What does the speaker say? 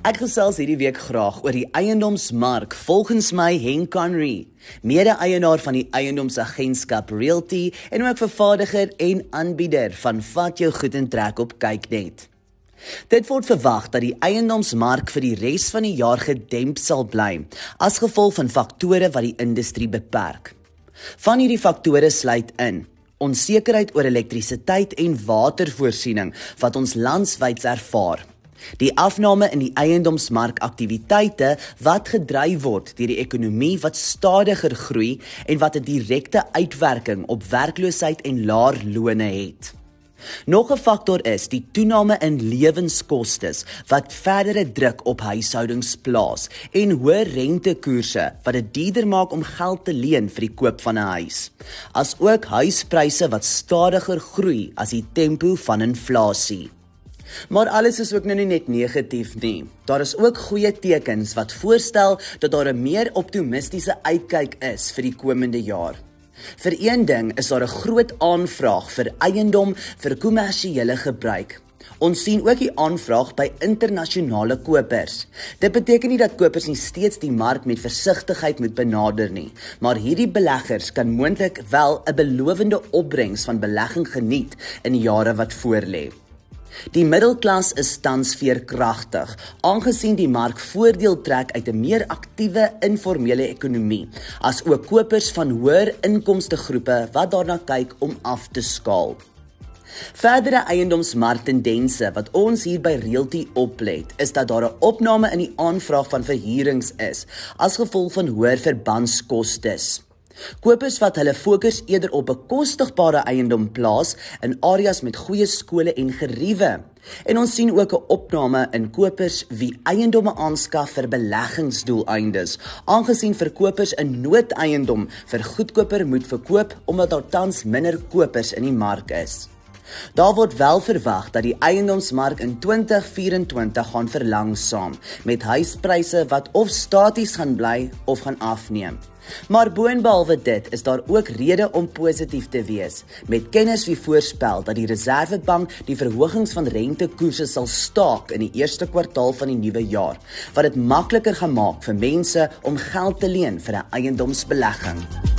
Ek gesels hierdie week graag oor die eiendomsmark volgens my Henk Conry, mede-eienaar van die eiendomsagentskap Realty en ook vervaardiger en aanbieder van Vat jou goed en trek op Kyknet. Dit word verwag dat die eiendomsmark vir die res van die jaar gedemp sal bly as gevolg van faktore wat die industrie beperk. Van hierdie faktore sluit in onsekerheid oor elektrisiteit en watervoorsiening wat ons landwyd ervaar. Die afname in die eiendomsmark aktiwiteite wat gedryf word deur die ekonomie wat stadiger groei en wat 'n direkte uitwerking op werkloosheid en laer lone het. Nog 'n faktor is die toename in lewenskoste wat verdere druk op huishoudings plaas en hoë rentekoerse wat dit duurder maak om geld te leen vir die koop van 'n huis. Asook huispryse wat stadiger groei as die tempo van inflasie. Maar alles is ook nou nie net negatief nie. Daar is ook goeie tekens wat voorstel dat daar 'n meer optimistiese uitkyk is vir die komende jaar. Vir een ding is daar 'n groot aanvraag vir eiendom vir kommersiële gebruik. Ons sien ook die aanvraag by internasionale kopers. Dit beteken nie dat kopers nie steeds die mark met versigtigheid moet benader nie, maar hierdie beleggers kan moontlik wel 'n belowende opbrengs van belegging geniet in die jare wat voorlê. Die middelklas is tans veerkragtig, aangesien die mark voordeel trek uit 'n meer aktiewe informele ekonomie, as ook kopers van hoër inkomste groepe wat daarna kyk om af te skaal. Verdere eiendomsmarktendense wat ons hier by Realty oplet, is dat daar 'n opname in die aanvraag van verhuurings is as gevolg van hoër verbandskoste. Kopers wat hulle fokus eerder op bekostigbare eiendom plaas in areas met goeie skole en geriewe. En ons sien ook 'n opname in kopers wie eiendomme aanskaf vir beleggingsdoeleindes, aangesien verkopers 'n noodeiendom vir goedkoper moet verkoop omdat daar tans minder kopers in die mark is. Daar word wel verwag dat die eiendomsmark in 2024 gaan verlangsaam met huispryse wat of staties gaan bly of gaan afneem. Maar boonbehalwe dit is daar ook rede om positief te wees. Met kenners wie voorspel dat die Reserwebank die verhogings van rentekoerse sal staak in die eerste kwartaal van die nuwe jaar, wat dit makliker gaan maak vir mense om geld te leen vir 'n eiendomsbelegging.